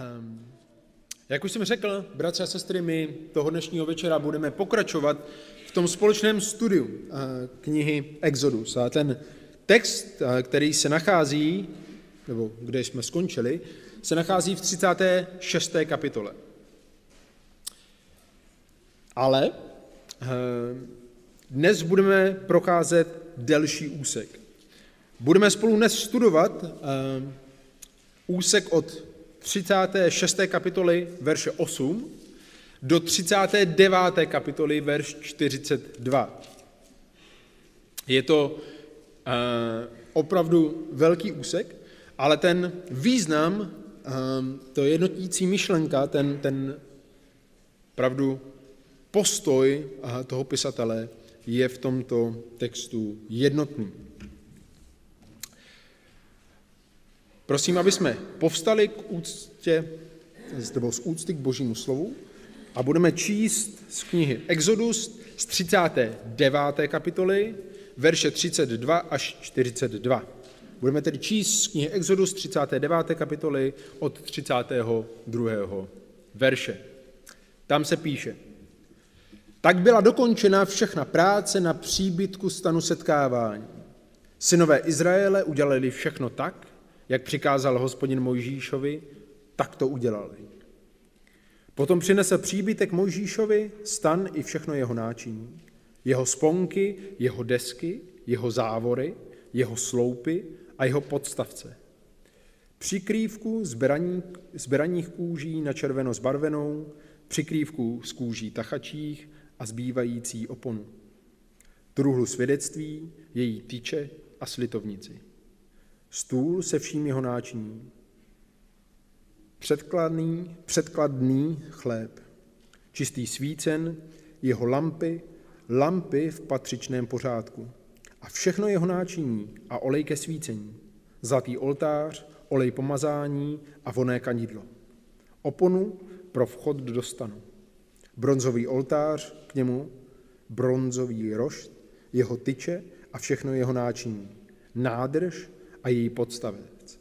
Um, jak už jsem řekl, bratři a sestry, my toho dnešního večera budeme pokračovat v tom společném studiu uh, knihy Exodus. A ten text, uh, který se nachází, nebo kde jsme skončili, se nachází v 36. kapitole. Ale uh, dnes budeme procházet delší úsek. Budeme spolu dnes studovat úsek od 36. kapitoly verše 8 do 39. kapitoly verš 42. Je to uh, opravdu velký úsek, ale ten význam, um, to jednotící myšlenka, ten, ten pravdu postoj uh, toho pisatele je v tomto textu jednotný. Prosím, aby jsme povstali k úctě, nebo z úcty k božímu slovu a budeme číst z knihy Exodus z 39. kapitoly, verše 32 až 42. Budeme tedy číst z knihy Exodus 39. kapitoly od 32. verše. Tam se píše, tak byla dokončena všechna práce na příbytku stanu setkávání. Synové Izraele udělali všechno tak, jak přikázal hospodin Mojžíšovi, tak to udělali. Potom přinesl příbytek Mojžíšovi stan i všechno jeho náčiní, jeho sponky, jeho desky, jeho závory, jeho sloupy a jeho podstavce. Přikrývku z beraních kůží na červeno zbarvenou, přikrývku z kůží tachačích a zbývající oponu. Truhlu svědectví, její tyče a slitovnici stůl se vším jeho náčiním, předkladný, předkladný chléb, čistý svícen, jeho lampy, lampy v patřičném pořádku. A všechno jeho náčiní a olej ke svícení, zlatý oltář, olej pomazání a voné kanidlo, oponu pro vchod do stanu, bronzový oltář k němu, bronzový rošt, jeho tyče a všechno jeho náčiní, nádrž a její podstavec.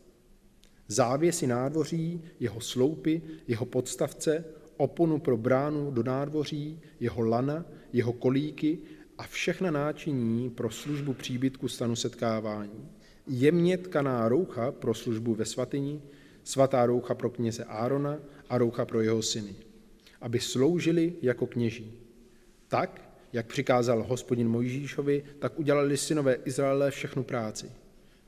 Závěsy nádvoří, jeho sloupy, jeho podstavce, oponu pro bránu do nádvoří, jeho lana, jeho kolíky a všechna náčiní pro službu příbytku stanu setkávání. Jemně tkaná roucha pro službu ve svatyni, svatá roucha pro kněze Árona a roucha pro jeho syny, aby sloužili jako kněží. Tak, jak přikázal hospodin Mojžíšovi, tak udělali synové Izraele všechnu práci.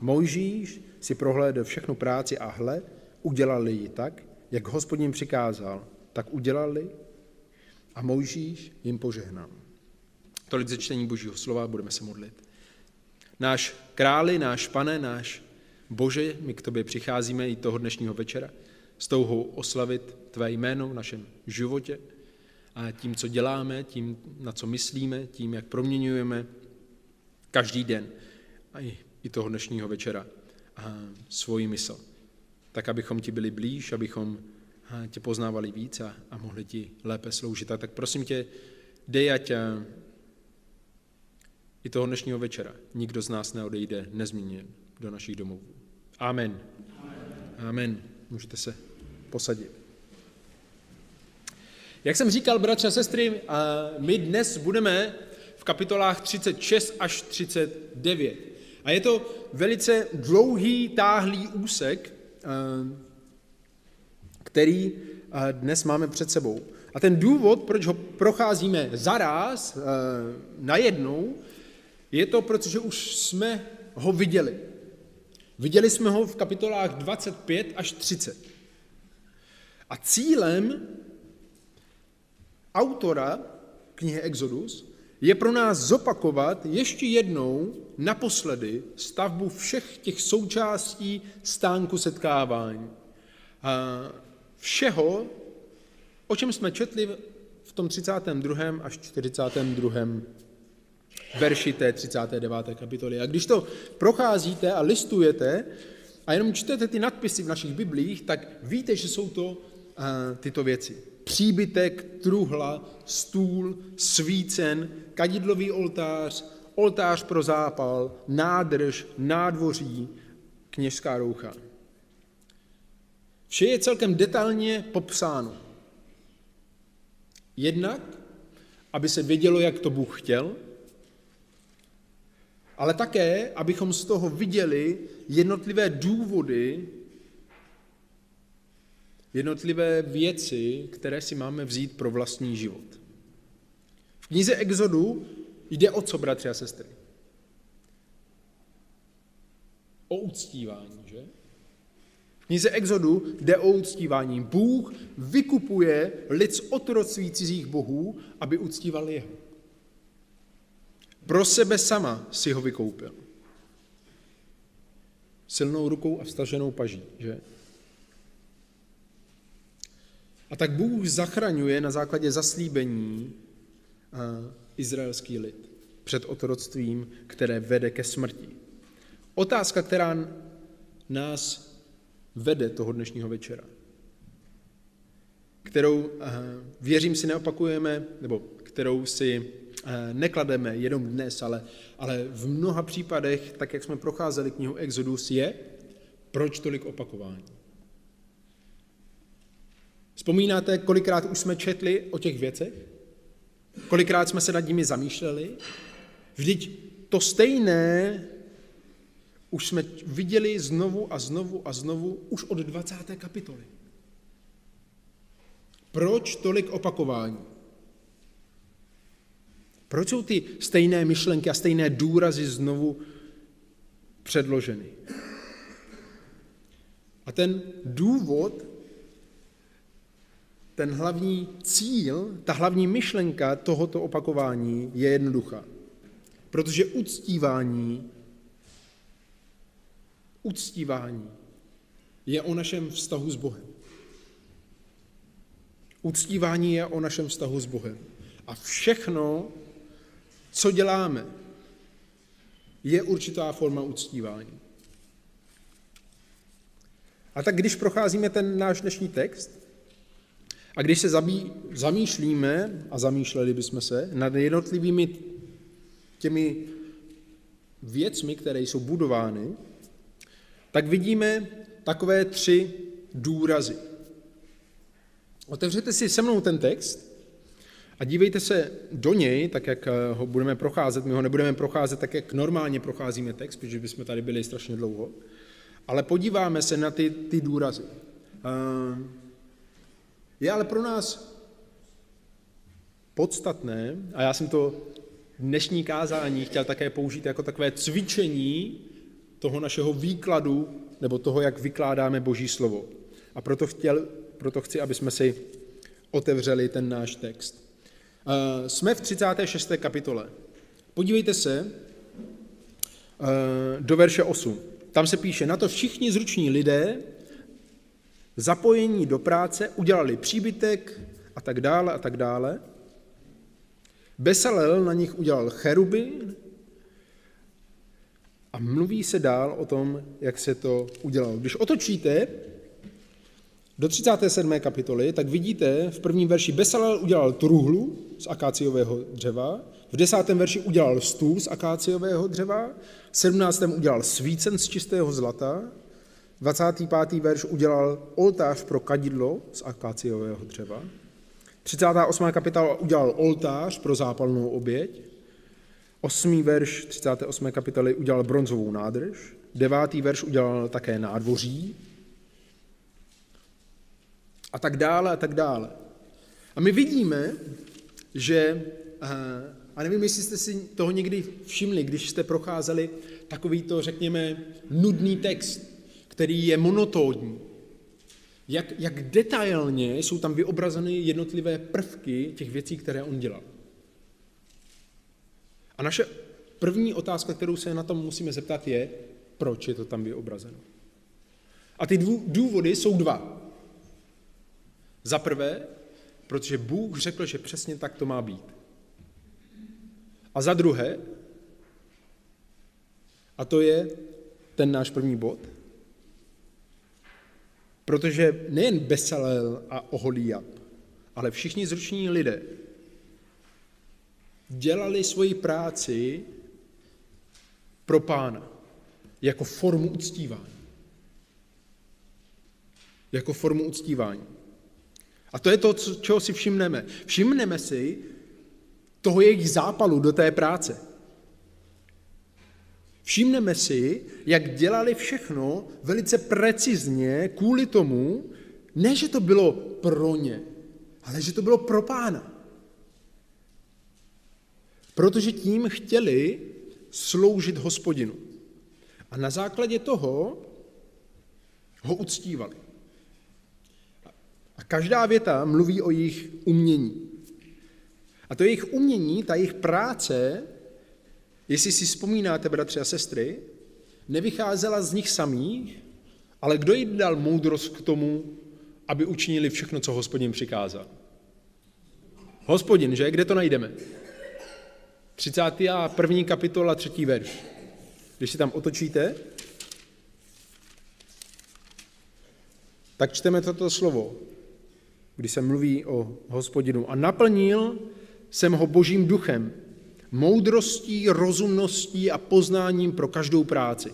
Mojžíš si prohlédl všechnu práci a hle, udělali ji tak, jak hospodin přikázal, tak udělali a Mojžíš jim požehnal. Tolik ze čtení Božího slova, budeme se modlit. Náš králi, náš pane, náš Bože, my k tobě přicházíme i toho dnešního večera s touhou oslavit tvé jméno v našem životě a tím, co děláme, tím, na co myslíme, tím, jak proměňujeme každý den. A i i toho dnešního večera svoji mysl, tak abychom ti byli blíž, abychom tě poznávali víc a, a mohli ti lépe sloužit. A tak prosím tě, dej, ať i toho dnešního večera nikdo z nás neodejde nezmíněn do našich domovů. Amen. Amen. Amen. Můžete se posadit. Jak jsem říkal, bratři a sestry, my dnes budeme v kapitolách 36 až 39. A je to velice dlouhý, táhlý úsek, eh, který eh, dnes máme před sebou. A ten důvod, proč ho procházíme zaraz, eh, najednou, je to, protože už jsme ho viděli. Viděli jsme ho v kapitolách 25 až 30. A cílem autora knihy Exodus je pro nás zopakovat ještě jednou naposledy stavbu všech těch součástí stánku setkávání. A všeho, o čem jsme četli v tom 32. až 42. verši té 39. kapitoly. A když to procházíte a listujete a jenom čtete ty nadpisy v našich biblích, tak víte, že jsou to tyto věci příbytek, truhla, stůl, svícen, kadidlový oltář, oltář pro zápal, nádrž, nádvoří, kněžská roucha. Vše je celkem detailně popsáno. Jednak, aby se vědělo, jak to Bůh chtěl, ale také, abychom z toho viděli jednotlivé důvody, jednotlivé věci, které si máme vzít pro vlastní život. V knize Exodu jde o co, bratři a sestry? O uctívání, že? V knize Exodu jde o uctívání. Bůh vykupuje lid z otroctví cizích bohů, aby uctíval jeho. Pro sebe sama si ho vykoupil. Silnou rukou a vstaženou paží, že? A tak Bůh zachraňuje na základě zaslíbení eh, izraelský lid před otroctvím, které vede ke smrti. Otázka, která nás vede toho dnešního večera, kterou, eh, věřím si, neopakujeme, nebo kterou si eh, neklademe jenom dnes, ale, ale v mnoha případech, tak jak jsme procházeli knihu Exodus, je, proč tolik opakování. Vzpomínáte, kolikrát už jsme četli o těch věcech? Kolikrát jsme se nad nimi zamýšleli? Vždyť to stejné už jsme viděli znovu a znovu a znovu už od 20. kapitoly. Proč tolik opakování? Proč jsou ty stejné myšlenky a stejné důrazy znovu předloženy? A ten důvod ten hlavní cíl, ta hlavní myšlenka tohoto opakování je jednoduchá. Protože uctívání, uctívání je o našem vztahu s Bohem. Uctívání je o našem vztahu s Bohem. A všechno, co děláme, je určitá forma uctívání. A tak když procházíme ten náš dnešní text, a když se zabí, zamýšlíme, a zamýšleli bychom se, nad jednotlivými těmi věcmi, které jsou budovány, tak vidíme takové tři důrazy. Otevřete si se mnou ten text a dívejte se do něj, tak jak eh, ho budeme procházet. My ho nebudeme procházet tak, jak normálně procházíme text, protože bychom tady byli strašně dlouho, ale podíváme se na ty, ty důrazy. Je ale pro nás podstatné, a já jsem to dnešní kázání chtěl také použít jako takové cvičení toho našeho výkladu, nebo toho, jak vykládáme Boží slovo. A proto, chtěl, proto chci, aby jsme si otevřeli ten náš text. Jsme v 36. kapitole. Podívejte se do verše 8. Tam se píše, na to všichni zruční lidé zapojení do práce, udělali příbytek a tak dále a tak dále. Besalel na nich udělal cheruby a mluví se dál o tom, jak se to udělalo. Když otočíte do 37. kapitoly, tak vidíte v prvním verši Besalel udělal truhlu z akáciového dřeva, v desátém verši udělal stůl z akáciového dřeva, v sedmnáctém udělal svícen z čistého zlata, 25. verš udělal oltář pro kadidlo z akáciového dřeva. 38. kapitola udělal oltář pro zápalnou oběť. 8. verš 38. kapitoly udělal bronzovou nádrž. 9. verš udělal také nádvoří. A tak dále, a tak dále. A my vidíme, že, eh, a nevím, jestli jste si toho někdy všimli, když jste procházeli takovýto, řekněme, nudný text, který je monotónní. Jak, jak detailně jsou tam vyobrazeny jednotlivé prvky těch věcí, které on dělal. A naše první otázka, kterou se na tom musíme zeptat, je, proč je to tam vyobrazeno. A ty důvody jsou dva. Za prvé, protože Bůh řekl, že přesně tak to má být. A za druhé, a to je ten náš první bod, Protože nejen Besalel a Oholiab, ale všichni zruční lidé dělali svoji práci pro pána jako formu uctívání. jako formu uctívání. A to je to, čeho si všimneme. Všimneme si toho jejich zápalu do té práce. Všimneme si, jak dělali všechno velice precizně kvůli tomu, ne, že to bylo pro ně, ale že to bylo pro pána. Protože tím chtěli sloužit hospodinu. A na základě toho ho uctívali. A každá věta mluví o jejich umění. A to jejich umění, ta jejich práce, jestli si vzpomínáte, bratři a sestry, nevycházela z nich samých, ale kdo jim dal moudrost k tomu, aby učinili všechno, co hospodin přikázal? Hospodin, že? Kde to najdeme? 31. kapitola, 3. verš. Když si tam otočíte, tak čteme toto slovo, kdy se mluví o hospodinu. A naplnil jsem ho božím duchem, moudrostí, rozumností a poznáním pro každou práci.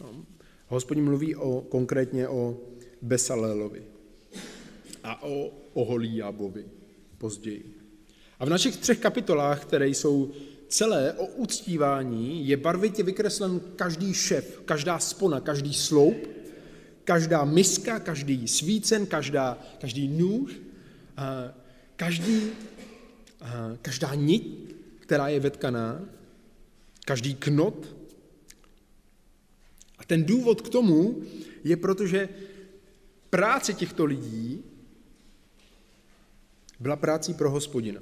No, hospodin mluví o, konkrétně o Besalelovi a o Oholiabovi později. A v našich třech kapitolách, které jsou celé o uctívání, je barvitě vykreslen každý šef, každá spona, každý sloup, každá miska, každý svícen, každá, každý nůž, každý, každá nit, která je vetkaná, každý knot. A ten důvod k tomu je, protože práce těchto lidí byla prácí pro hospodina.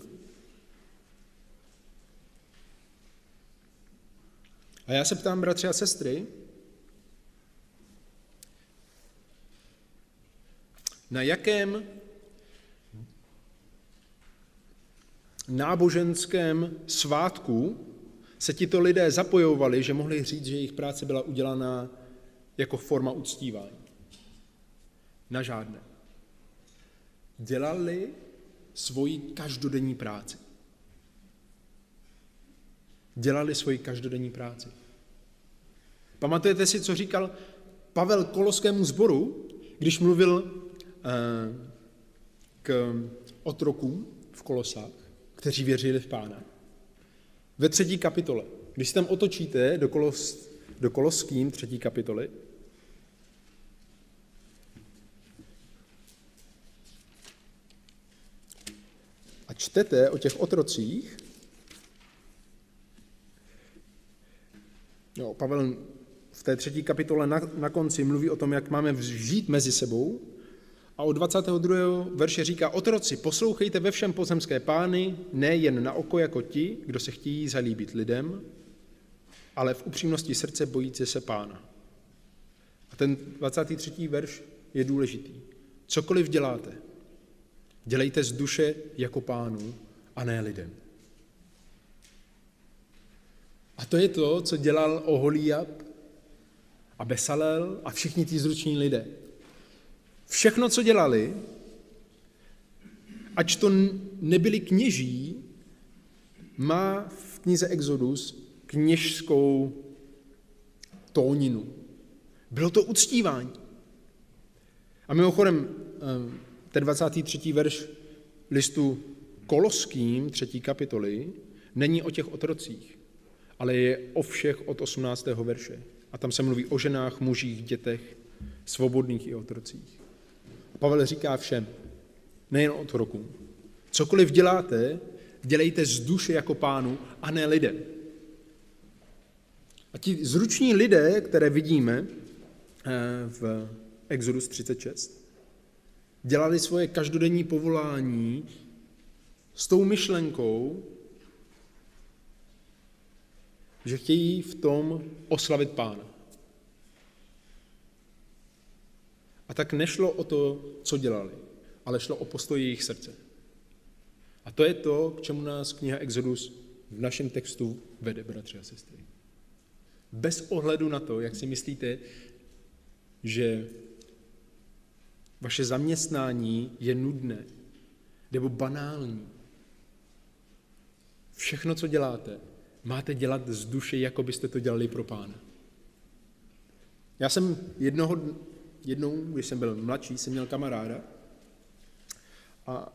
A já se ptám, bratři a sestry, na jakém náboženském svátku se tito lidé zapojovali, že mohli říct, že jejich práce byla udělaná jako forma uctívání. Na žádné. Dělali svoji každodenní práci dělali svoji každodenní práci. Pamatujete si, co říkal Pavel Koloskému sboru, když mluvil eh, k otrokům v Kolosách, kteří věřili v Pána? Ve třetí kapitole. Když se tam otočíte do, kolos, do Koloským třetí kapitoly, a čtete o těch otrocích, Jo, Pavel v té třetí kapitole na, na konci mluví o tom, jak máme žít mezi sebou a od 22. verše říká, otroci, poslouchejte ve všem pozemské pány, ne jen na oko jako ti, kdo se chtějí zalíbit lidem, ale v upřímnosti srdce bojící se pána. A ten 23. verš je důležitý. Cokoliv děláte, dělejte z duše jako pánu a ne lidem. A to je to, co dělal Oholiab a Besalel a všichni ti zruční lidé. Všechno, co dělali, ač to nebyli kněží, má v knize Exodus kněžskou tóninu. Bylo to uctívání. A mimochodem, eh, ten 23. verš listu Koloským, třetí kapitoly, není o těch otrocích ale je o všech od 18. verše. A tam se mluví o ženách, mužích, dětech, svobodných i otrocích. Pavel říká všem, nejen otrokům. Cokoliv děláte, dělejte z duše jako pánu a ne lidem. A ti zruční lidé, které vidíme eh, v Exodus 36, dělali svoje každodenní povolání s tou myšlenkou, že chtějí v tom oslavit pána. Tak nešlo o to, co dělali, ale šlo o postoj jejich srdce. A to je to, k čemu nás kniha Exodus v našem textu vede, bratři a sestry. Bez ohledu na to, jak si myslíte, že vaše zaměstnání je nudné nebo banální. Všechno, co děláte, máte dělat z duše, jako byste to dělali pro pána. Já jsem jednoho jednou, když jsem byl mladší, jsem měl kamaráda a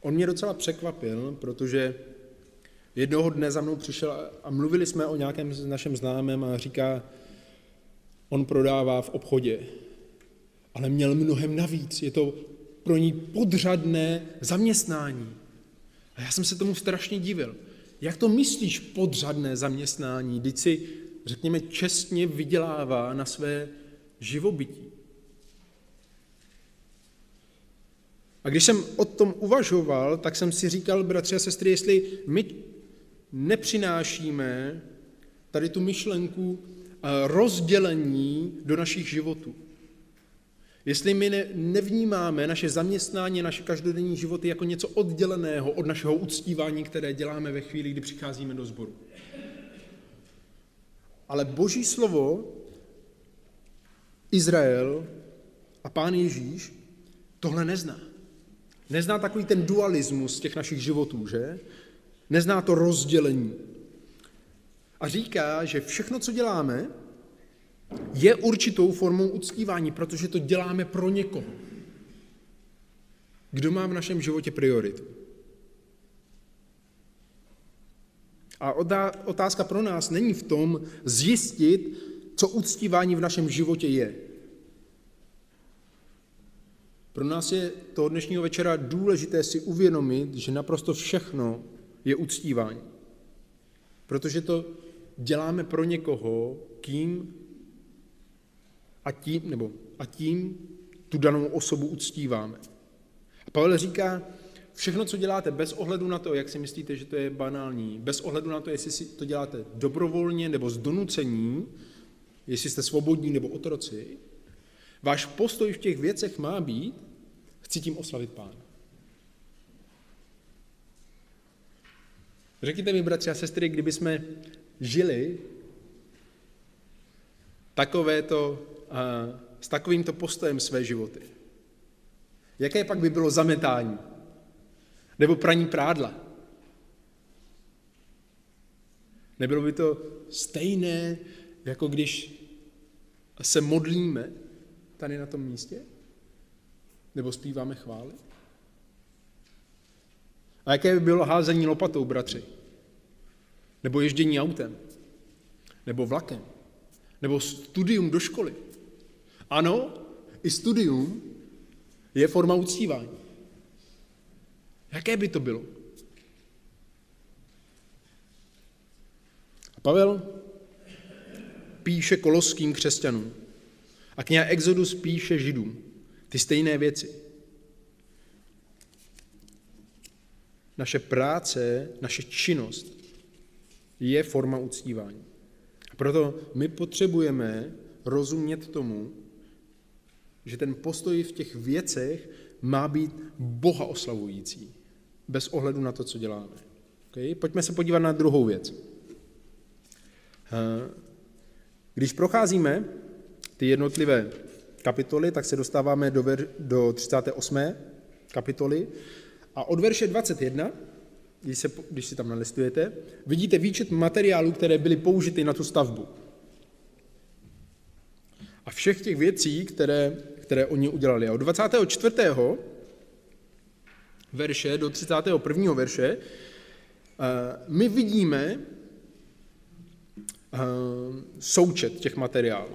on mě docela překvapil, protože jednoho dne za mnou přišel a mluvili jsme o nějakém našem známém a říká, on prodává v obchodě, ale měl mnohem navíc. Je to pro ní podřadné zaměstnání. A já jsem se tomu strašně divil. Jak to myslíš podřadné zaměstnání, když si, řekněme, čestně vydělává na své živobytí? A když jsem o tom uvažoval, tak jsem si říkal, bratři a sestry, jestli my nepřinášíme tady tu myšlenku eh, rozdělení do našich životů. Jestli my ne, nevnímáme naše zaměstnání, naše každodenní životy jako něco odděleného od našeho uctívání, které děláme ve chvíli, kdy přicházíme do sboru. Ale Boží slovo, Izrael a Pán Ježíš tohle nezná. Nezná takový ten dualismus těch našich životů, že? Nezná to rozdělení. A říká, že všechno, co děláme, je určitou formou uctívání, protože to děláme pro někoho. Kdo má v našem životě prioritu? A otázka pro nás není v tom zjistit, co uctívání v našem životě je. Pro nás je to dnešního večera důležité si uvědomit, že naprosto všechno je uctívání. Protože to děláme pro někoho, kým a tím, nebo a tím tu danou osobu uctíváme. A Pavel říká, všechno, co děláte, bez ohledu na to, jak si myslíte, že to je banální, bez ohledu na to, jestli si to děláte dobrovolně nebo z donucení, jestli jste svobodní nebo otroci, váš postoj v těch věcech má být, chci tím oslavit Pána. Řekněte mi, bratři a sestry, kdyby jsme žili takovéto s takovýmto postojem své životy. Jaké pak by bylo zametání? Nebo praní prádla? Nebylo by to stejné, jako když se modlíme tady na tom místě? Nebo zpíváme chvály? A jaké by bylo házení lopatou, bratři? Nebo ježdění autem? Nebo vlakem? Nebo studium do školy? Ano, i studium je forma uctívání. Jaké by to bylo? A Pavel píše koloským křesťanům a kniha Exodus píše židům ty stejné věci. Naše práce, naše činnost je forma uctívání. A proto my potřebujeme rozumět tomu, že ten postoj v těch věcech má být Boha oslavující, bez ohledu na to, co děláme. Okay? Pojďme se podívat na druhou věc. Když procházíme ty jednotlivé kapitoly, tak se dostáváme do, ver, do 38. kapitoly a od verše 21, když, se, když si tam nalistujete, vidíte výčet materiálů, které byly použity na tu stavbu. A všech těch věcí, které které oni udělali. A od 24. verše do 31. verše eh, my vidíme součet těch materiálů.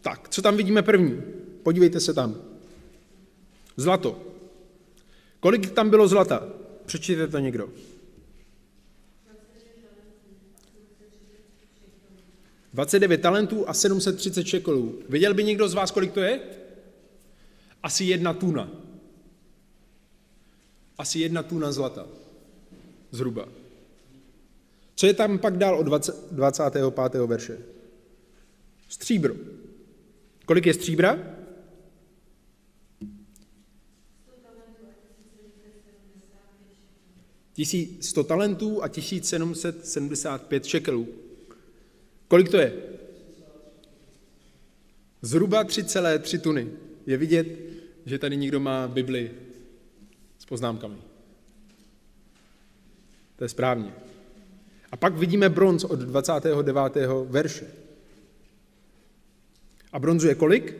Tak, co tam vidíme první? Podívejte se tam. Zlato. Kolik tam bylo zlata? Přečtěte to někdo. Dvacet devět talentů a 730 šekolů. Viděl by někdo z vás, kolik to je? Asi jedna tuna. Asi jedna tuna zlata. Zhruba. Co je tam pak dál od 20, 25. verše? Stříbro. Kolik je stříbra? Tisíc 100 talentů a 1775 šekelů. Kolik to je? Zhruba 3,3 tuny. Je vidět, že tady někdo má Bibli s poznámkami. To je správně. A pak vidíme bronz od 29. verše. A bronzu je kolik?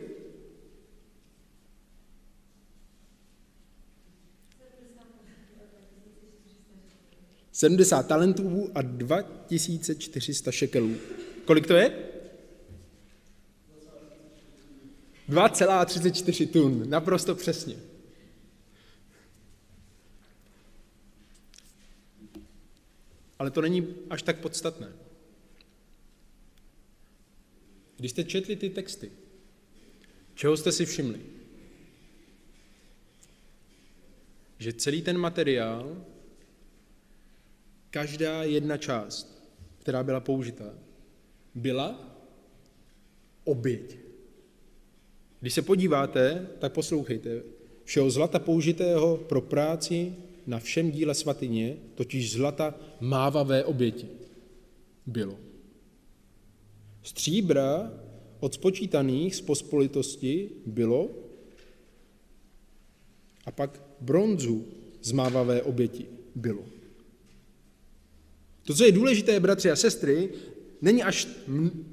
Sedmdesát talentů a 2400 šekelů. Kolik to je? 2,34 tun, naprosto přesně. Ale to není až tak podstatné. Když jste četli ty texty, čeho jste si všimli? Že celý ten materiál, každá jedna část, která byla použita, byla oběť. Když se podíváte, tak poslouchejte. Všeho zlata použitého pro práci na všem díle svatyně, totiž zlata mávavé oběti, bylo. Stříbra od spočítaných z pospolitosti bylo a pak bronzu z mávavé oběti bylo. To, co je důležité, bratři a sestry, není až,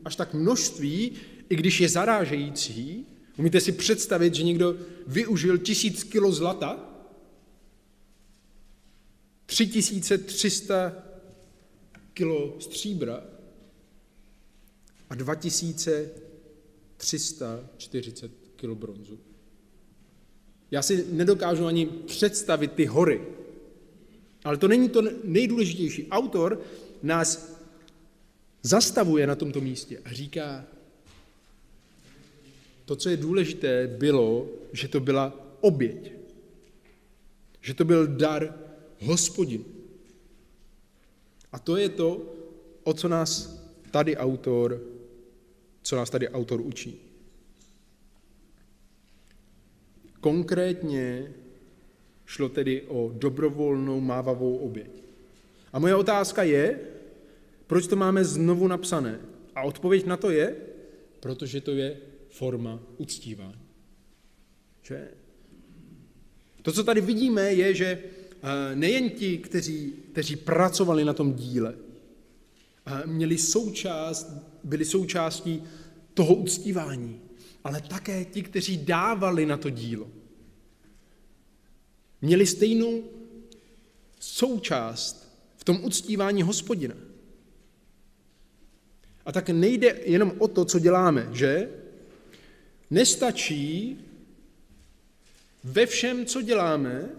až tak množství, i když je zarážející. Umíte si představit, že někdo využil tisíc kilo zlata, 3300 kilo stříbra a 2340 kilo bronzu. Já si nedokážu ani představit ty hory. Ale to není to nejdůležitější. Autor nás zastavuje na tomto místě a říká, to, co je důležité, bylo, že to byla oběť. Že to byl dar hospodin. A to je to, o co nás tady autor, co nás tady autor učí. Konkrétně šlo tedy o dobrovolnou mávavou oběť. A moje otázka je, proč to máme znovu napsané? A odpověď na to je, protože to je forma uctívání. Že? To, co tady vidíme, je, že nejen ti, kteří, kteří pracovali na tom díle, eh, měli součást, byli součástí toho uctívání, ale také ti, kteří dávali na to dílo. Měli stejnou součást v tom uctívání hospodina. A tak nejde jenom o to, co děláme, že? Nestačí ve všem, co děláme,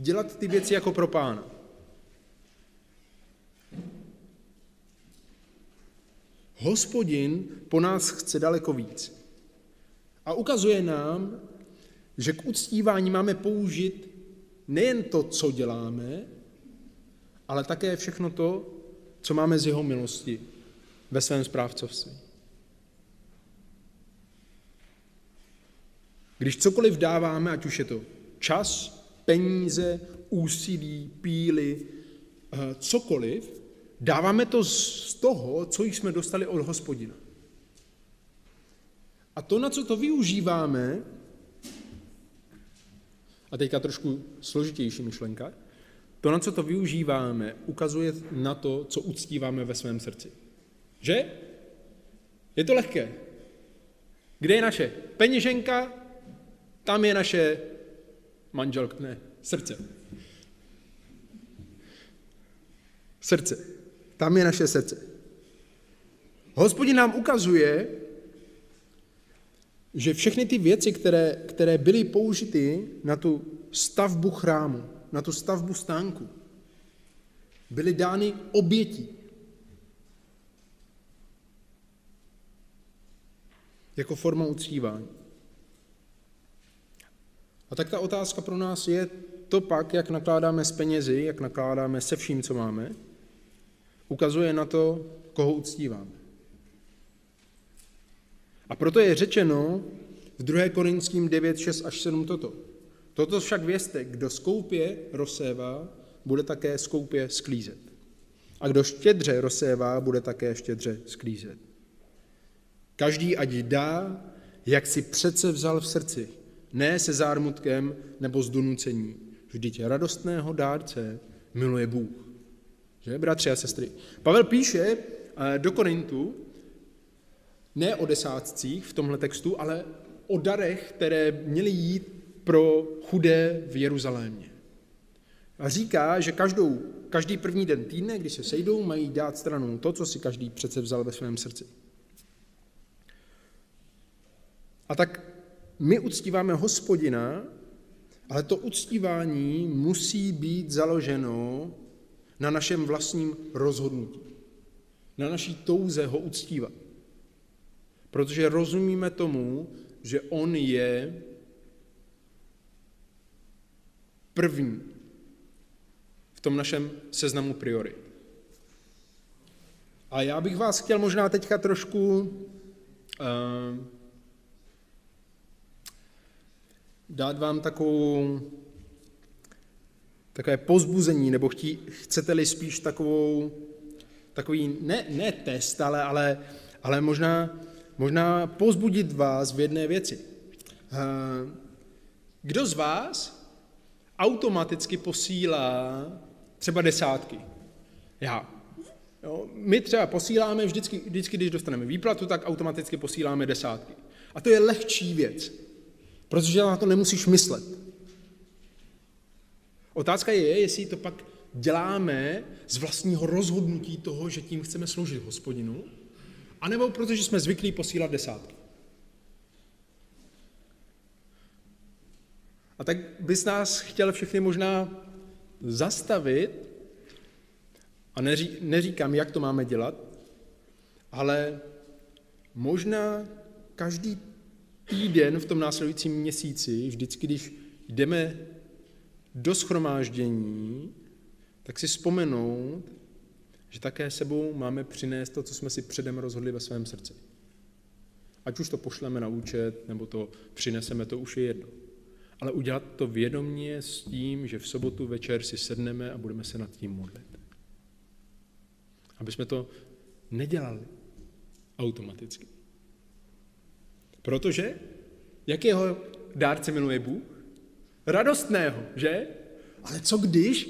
dělat ty věci jako pro pána. Hospodin po nás chce daleko víc. A ukazuje nám, že k uctívání máme použít nejen to, co děláme, ale také všechno to, co máme z jeho milosti ve svém správcovství. Když cokoliv dáváme, ať už je to čas, peníze, úsilí, píly, eh, cokoliv, dáváme to z toho, co jsme dostali od hospodina. A to, na co to využíváme, a teďka trošku složitější myšlenka, to, na co to využíváme, ukazuje na to, co uctíváme ve svém srdci. Že? Je to lehké. Kde je naše peněženka, tam je naše manželka, ne, srdce. Srdce. Tam je naše srdce. Hospodin nám ukazuje, že všechny ty věci, které, které byly použity na tu stavbu chrámu, na tu stavbu stánku, byly dány obětí. Jako forma uctívání. A tak ta otázka pro nás je to pak, jak nakládáme s penězi, jak nakládáme se vším, co máme, ukazuje na to, koho uctíváme. A proto je řečeno v 2. Korinským 9, 6 až 7 toto. Toto však vězte, kdo skoupě rozsévá, bude také skoupě sklízet. A kdo štědře rozsévá, bude také štědře sklízet. Každý ať dá, jak si přece vzal v srdci, ne se zármutkem nebo z donucení. Vždyť radostného dárce miluje Bůh. Že, bratři a sestry? Pavel píše eh, do Korintu ne o desátcích v tomhle textu, ale o darech, které měly jít pro chudé v Jeruzalémě. A říká, že každou, každý první den týdne, když se sejdou, mají dát stranou to, co si každý přece vzal ve svém srdci. A tak my uctíváme hospodina, ale to uctívání musí být založeno na našem vlastním rozhodnutí. Na naší touze ho uctívat. Protože rozumíme tomu, že on je první v tom našem seznamu priorit. A já bych vás chtěl možná teďka trošku uh, dát vám takovou, takové pozbuzení, nebo chtí, chcete-li spíš takovou, takový, ne, ne test, ale, ale, ale možná, možná pozbudit vás v jedné věci. Uh, kdo z vás automaticky posílá třeba desátky? Já. Jo, my třeba posíláme vždycky, vždycky, když dostaneme výplatu, tak automaticky posíláme desátky. A to je lehčí věc, protože na to nemusíš myslet. Otázka je, jestli to pak děláme z vlastního rozhodnutí toho, že tím chceme sloužit hospodinu, anebo protože jsme zvyklí posílat desátky. A tak bys nás chtěl všechny možná zastavit, a neří, neříkám, jak to máme dělat, ale možná každý týden v tom následujícím měsíci, vždycky, když jdeme do schromáždění, tak si vzpomenout, že také sebou máme přinést to, co jsme si předem rozhodli ve svém srdci. Ať už to pošleme na účet, nebo to přineseme, to už je jedno. Ale udělat to vědomně s tím, že v sobotu večer si sedneme a budeme se nad tím modlit. Aby jsme to nedělali automaticky. Protože jakého dárce miluje Bůh? Radostného, že? Ale co když?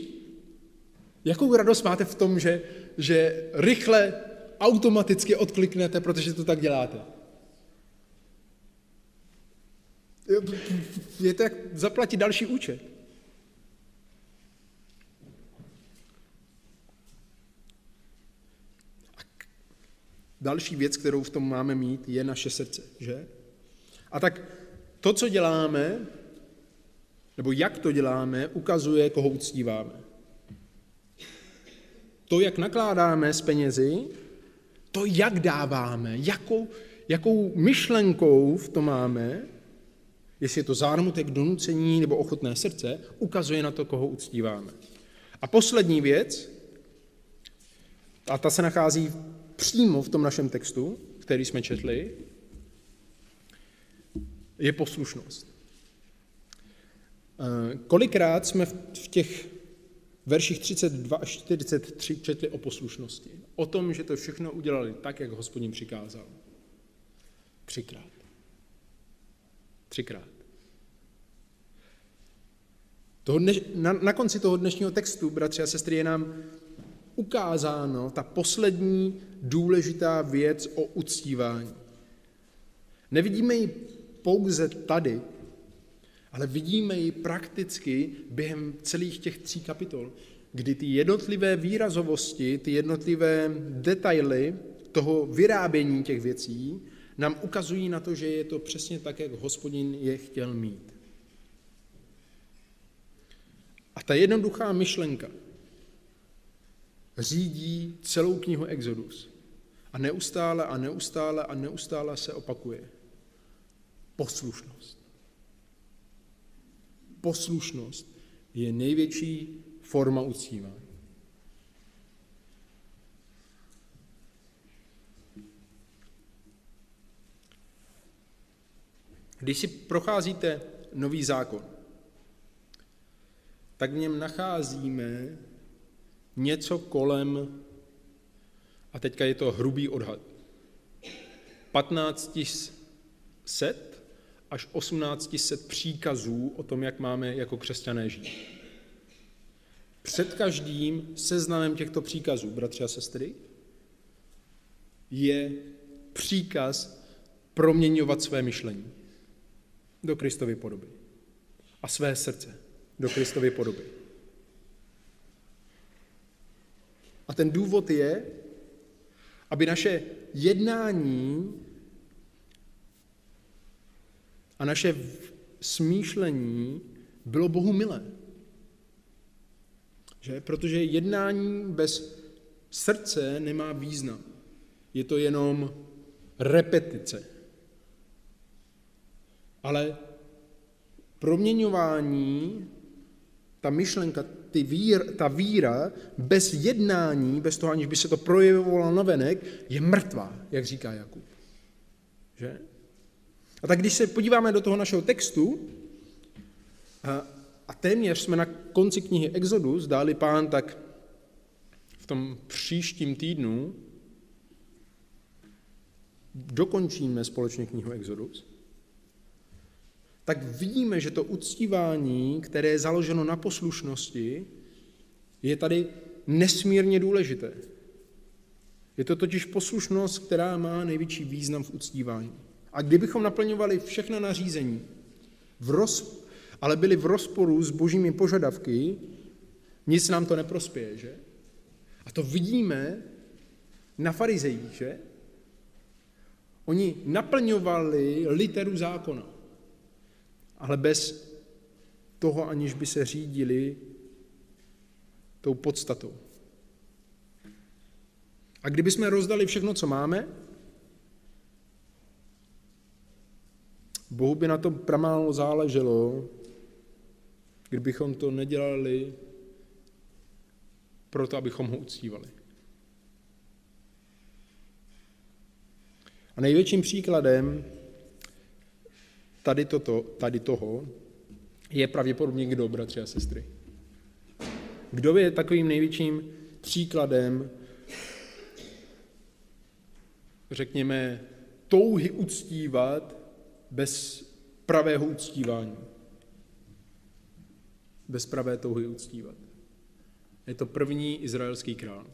Jakou radost máte v tom, že, že rychle, automaticky odkliknete, protože to tak děláte? Je to jak zaplatit další účet. Další věc, kterou v tom máme mít, je naše srdce, že? A tak to, co děláme, nebo jak to děláme, ukazuje, koho uctíváme. To, jak nakládáme s penězi, to, jak dáváme, jakou, jakou myšlenkou v tom máme, jestli je to zármutek, donucení nebo ochotné srdce, ukazuje na to, koho uctíváme. A poslední věc, a ta se nachází přímo v tom našem textu, který jsme četli, je poslušnost. Eh, kolikrát jsme v těch verších 32 až 43 četli o poslušnosti. O tom, že to všechno udělali tak, jak hospodin přikázal. Třikrát. Třikrát. Toho dneš, na, na konci toho dnešního textu, bratři a sestry, je nám ukázáno ta poslední důležitá věc o uctívání. Nevidíme ji pouze tady, ale vidíme ji prakticky během celých těch tří kapitol, kdy ty jednotlivé výrazovosti, ty jednotlivé detaily toho vyrábění těch věcí nám ukazují na to, že je to přesně tak, jak hospodin je chtěl mít. A ta jednoduchá myšlenka řídí celou knihu Exodus. A neustále a neustále a neustále se opakuje. Poslušnost. Poslušnost je největší forma uctívání. Když si procházíte nový zákon, tak v něm nacházíme něco kolem, a teďka je to hrubý odhad, 15 set až 18 set příkazů o tom, jak máme jako křesťané žít. Před každým seznamem těchto příkazů, bratři a sestry, je příkaz proměňovat své myšlení do Kristovy podoby a své srdce do Kristovy podoby. A ten důvod je, aby naše jednání a naše smýšlení bylo Bohu milé. Že? Protože jednání bez srdce nemá význam. Je to jenom repetice. Ale proměňování, ta myšlenka, ty vír, ta víra bez jednání, bez toho, aniž by se to projevovalo na venek, je mrtvá, jak říká Jakub. Že? A tak když se podíváme do toho našeho textu, a, téměř jsme na konci knihy Exodus, dáli pán, tak v tom příštím týdnu dokončíme společně knihu Exodus, tak vidíme, že to uctívání, které je založeno na poslušnosti, je tady nesmírně důležité. Je to totiž poslušnost, která má největší význam v uctívání. A kdybychom naplňovali všechna nařízení, v roz, ale byli v rozporu s božími požadavky, nic nám to neprospěje, že? A to vidíme na farizejích, že? Oni naplňovali literu zákona, ale bez toho, aniž by se řídili tou podstatou. A kdyby jsme rozdali všechno, co máme, Bohu by na tom pramálo záleželo, kdybychom to nedělali proto, abychom ho uctívali. A největším příkladem tady, toto, tady toho je pravděpodobně kdo, bratři a sestry. Kdo je takovým největším příkladem, řekněme, touhy uctívat bez pravého uctívání? Bez pravé touhy uctívat. Je to první izraelský král,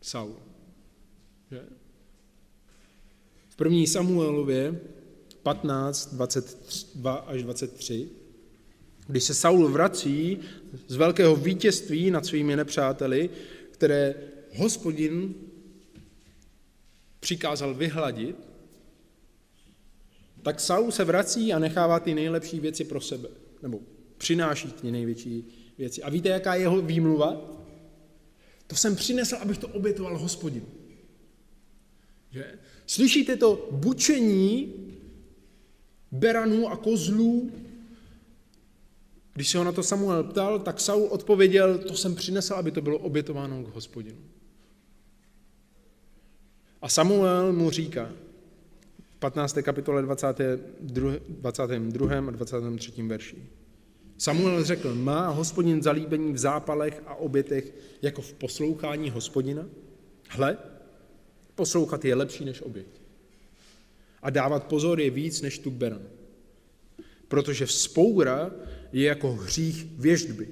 Saul. Že? V první Samuelově 15, 22 až 23, když se Saul vrací z velkého vítězství nad svými nepřáteli, které hospodin přikázal vyhladit, tak Saul se vrací a nechává ty nejlepší věci pro sebe, nebo přináší ty největší věci. A víte, jaká je jeho výmluva? To jsem přinesl, abych to obětoval hospodin. Že? Slyšíte to bučení beranů a kozlů? Když se ho na to Samuel ptal, tak Saul odpověděl, to jsem přinesl, aby to bylo obětováno k hospodinu. A Samuel mu říká, 15. kapitole 22. 22. a 23. verši. Samuel řekl, má hospodin zalíbení v zápalech a obětech jako v poslouchání hospodina? Hle, poslouchat je lepší než oběť. A dávat pozor je víc než tuk beran. Protože vzpoura je jako hřích věždby.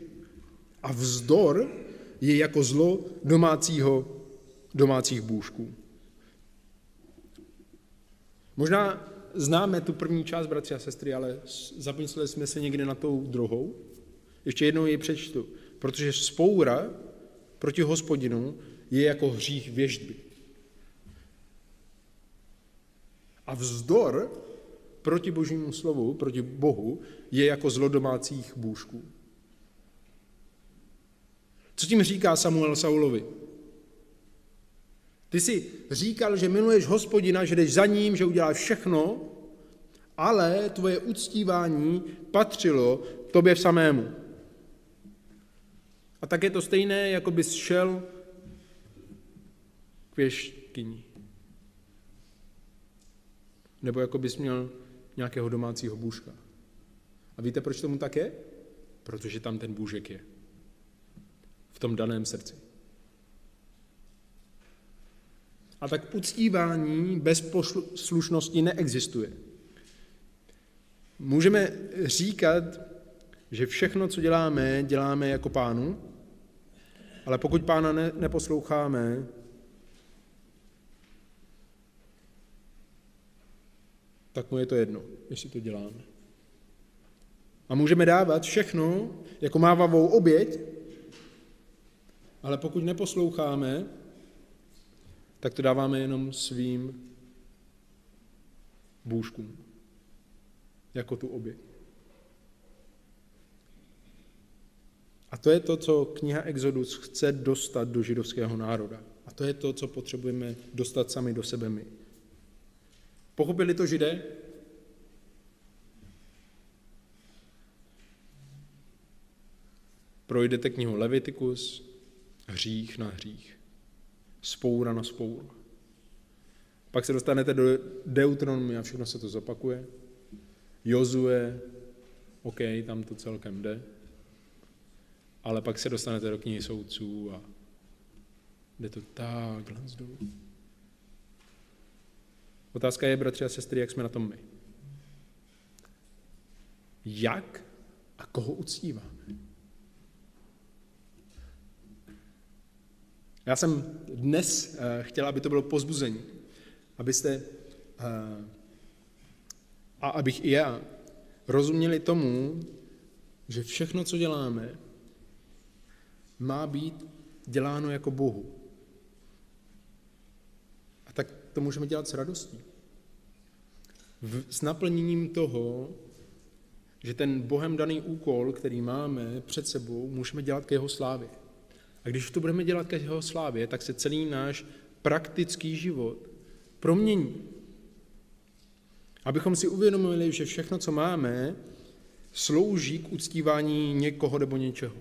A vzdor je jako zlo domácího, domácích bůžků. Možná známe tu první část, bratři a sestry, ale zamysleli jsme se někde na tou druhou. Ještě jednou ji přečtu. Protože spoura proti hospodinu je jako hřích věždby. A vzdor proti božímu slovu, proti Bohu, je jako zlodomácích bůžků. Co tím říká Samuel Saulovi? Ty jsi říkal, že miluješ hospodina, že jdeš za ním, že uděláš všechno, ale tvoje uctívání patřilo tobě samému. A tak je to stejné, jako bys šel k věškyni. Nebo jako bys měl nějakého domácího bůžka. A víte, proč tomu tak je? Protože tam ten bůžek je. V tom daném srdci. A tak uctívání bez poslušnosti neexistuje. Můžeme říkat, že všechno, co děláme, děláme jako pánu, ale pokud pána ne, neposloucháme, tak mu je to jedno, jestli to děláme. A můžeme dávat všechno jako mávavou oběť, Ale pokud neposloucháme, tak to dáváme jenom svým bůžkům, jako tu oběť. A to je to, co kniha Exodus chce dostat do židovského národa. A to je to, co potřebujeme dostat sami do sebe my. Pochopili to židé? Projdete knihu Levitikus, hřích na hřích, spoura na spouru. Pak se dostanete do Deuteronomia a všechno se to zopakuje. Jozue, OK, tam to celkem jde. Ale pak se dostanete do knihy soudců a jde to takhle dolů. Otázka je, bratři a sestry, jak jsme na tom my. Jak a koho uctíváme? Já jsem dnes uh, chtěl, aby to bylo pozbuzení, abyste uh, a abych i já rozuměli tomu, že všechno, co děláme, má být děláno jako Bohu. A tak to můžeme dělat s radostí. S naplněním toho, že ten Bohem daný úkol, který máme před sebou, můžeme dělat k jeho slávě. A když to budeme dělat ke jeho slávě, tak se celý náš praktický život promění. Abychom si uvědomili, že všechno, co máme, slouží k uctívání někoho nebo něčeho.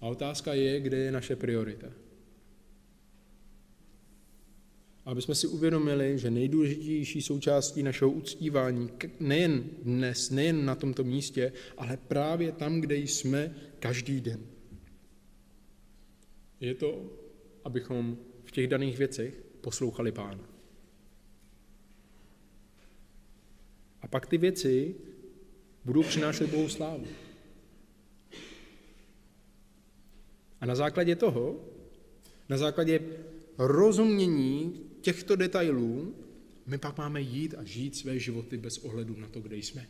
A otázka je, kde je naše priorita. Aby jsme si uvědomili, že nejdůležitější součástí našeho uctívání, nejen dnes, nejen na tomto místě, ale právě tam, kde jsme každý den. Je to, abychom v těch daných věcech poslouchali Pána. A pak ty věci budou přinášet Bohu slávu. A na základě toho, na základě rozumění těchto detailů, my pak máme jít a žít své životy bez ohledu na to, kde jsme.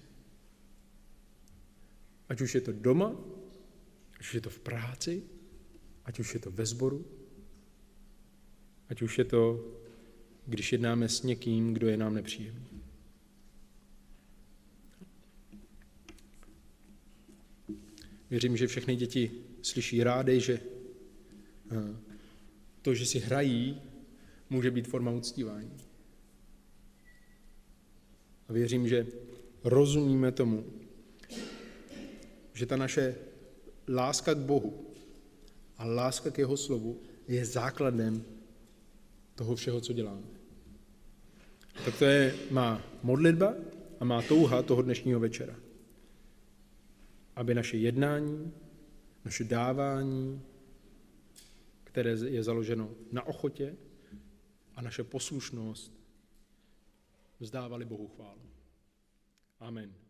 Ať už je to doma, ať už je to v práci, ať už je to ve sboru, ať už je to, když jednáme s někým, kdo je nám nepříjemný. Věřím, že všechny děti slyší rády, že eh, to, že si hrají, může být forma uctívání. A věřím, že rozumíme tomu, že ta naše láska k Bohu a láska k jeho slovu je základem toho všeho, co děláme. Tak to je má modlitba a má touha toho dnešního večera. Aby naše jednání, naše dávání, které je založeno na ochotě a naše poslušnost vzdávali Bohu chválu. Amen.